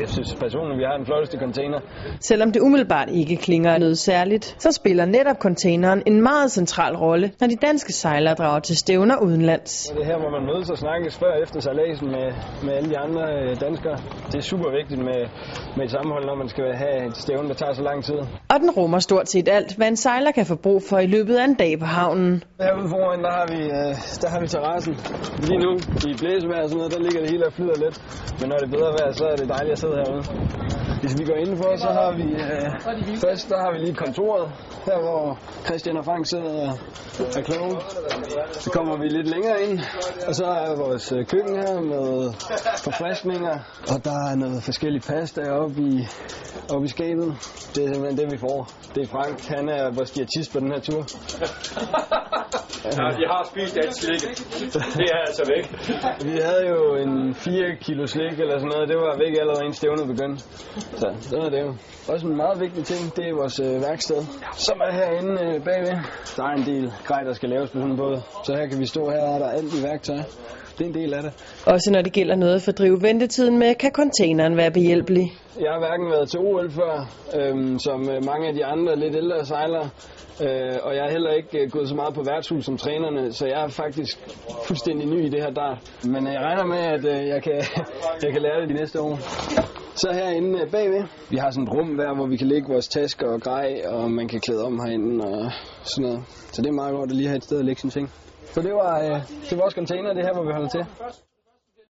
Jeg synes personligt, vi har den flotteste container. Selvom det umiddelbart ikke klinger noget særligt, så spiller netop containeren en meget central rolle, når de danske sejlere drager til stævner udenlands. Det er her, hvor man mødes og snakkes før og efter sejladsen med, med alle de andre øh, danskere. Det er super vigtigt med, med et sammenhold, når man skal have et stævne, der tager så lang tid. Og den rummer stort set alt, hvad en sejler kan få brug for i løbet af en dag på havnen. Herude foran, der har vi, øh, der har vi terrassen. Lige nu, i blæsevejr og sådan noget, der ligger det hele og flyder lidt. Men når det er bedre vejr, så er det dejligt at sidde herude. Hvis vi går indenfor, så har vi øh, først, der har vi lige kontoret, her hvor Christian og Frank sidder og er kloge. Så kommer vi lidt længere ind, og så er vores øh, køkken her med forfriskninger, og der er noget forskellige pasta oppe i, oppe i skabet. Det er simpelthen det, vi får. Det er Frank, han er vores diætist på den her tur. Ja, de har spist alt slik. Det er altså væk. Vi havde jo en 4 kilo slik eller sådan noget. Det var væk allerede inden stævnet begyndte. Så sådan er det jo. Også en meget vigtig ting, det er vores øh, værksted, som er herinde øh, bagved. Der er en del grej, der skal laves på sådan en båd. Så her kan vi stå, her er der alt i værktøj. Det er en del af det. Også når det gælder noget at fordrive ventetiden med, kan containeren være behjælpelig. Jeg har hverken været til OL før, øhm, som øh, mange af de andre lidt ældre sejlere, øh, og jeg har heller ikke øh, gået så meget på værtshus som trænerne, så jeg er faktisk fuldstændig ny i det her dart. Men jeg regner med, at øh, jeg, kan, jeg kan lære det de næste år. Så herinde øh, bagved, vi har sådan et rum der, hvor vi kan lægge vores tasker og grej, og man kan klæde om herinde og sådan noget. Så det er meget godt at lige have et sted at lægge sine ting. Så det var, øh, det var vores container, det her, hvor vi holder til.